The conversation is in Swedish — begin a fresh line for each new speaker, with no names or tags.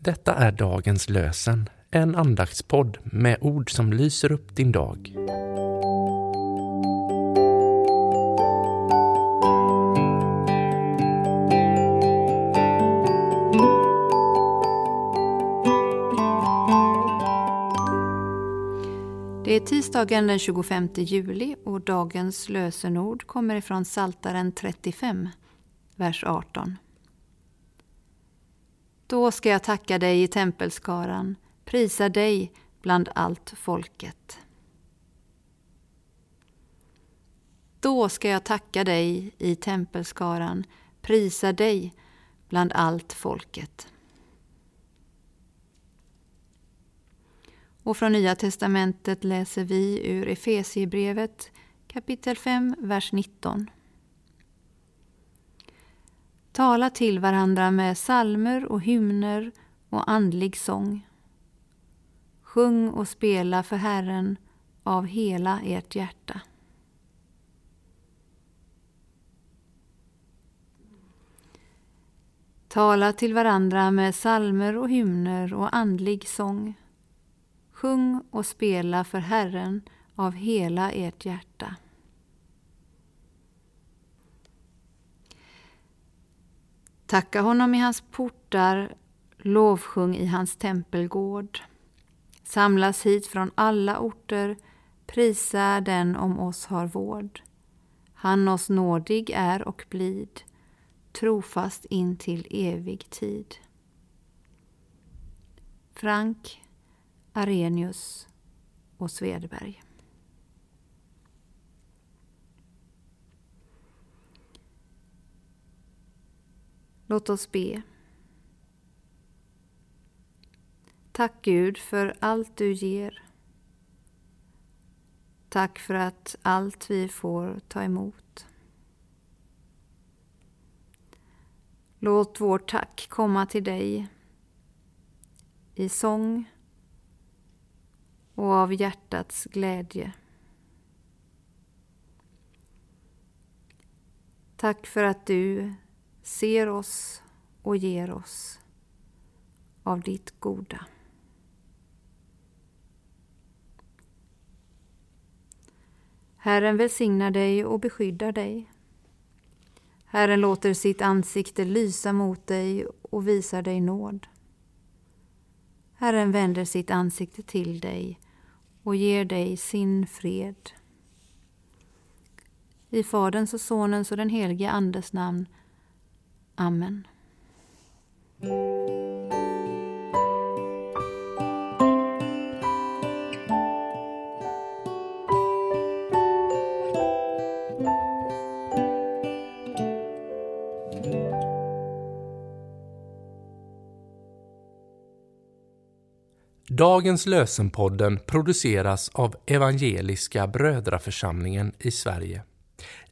Detta är dagens lösen, en andaktspodd med ord som lyser upp din dag.
Det är tisdagen den 25 juli och dagens lösenord kommer ifrån Saltaren 35, vers 18. Då ska jag tacka dig i tempelskaran, prisa dig bland allt folket. Då ska jag tacka dig i tempelskaran, prisa dig bland allt folket. Och från Nya testamentet läser vi ur Efesiebrevet kapitel 5, vers 19. Tala till varandra med salmer och hymner och andlig sång. Sjung och spela för Herren av hela ert hjärta. Tala till varandra med salmer och hymner och andlig sång. Sjung och spela för Herren av hela ert hjärta. Tacka honom i hans portar, lovsjung i hans tempelgård. Samlas hit från alla orter, prisa den om oss har vård. Han oss nådig är och blid, trofast in till evig tid. Frank Arrhenius och Svedberg. Låt oss be. Tack Gud för allt du ger. Tack för att allt vi får ta emot. Låt vårt tack komma till dig i sång och av hjärtats glädje. Tack för att du ser oss och ger oss av ditt goda. Herren välsignar dig och beskyddar dig. Herren låter sitt ansikte lysa mot dig och visar dig nåd. Herren vänder sitt ansikte till dig och ger dig sin fred. I Faderns och Sonens och den helige Andes namn. Amen.
Dagens lösenpodden produceras av Evangeliska Brödraförsamlingen i Sverige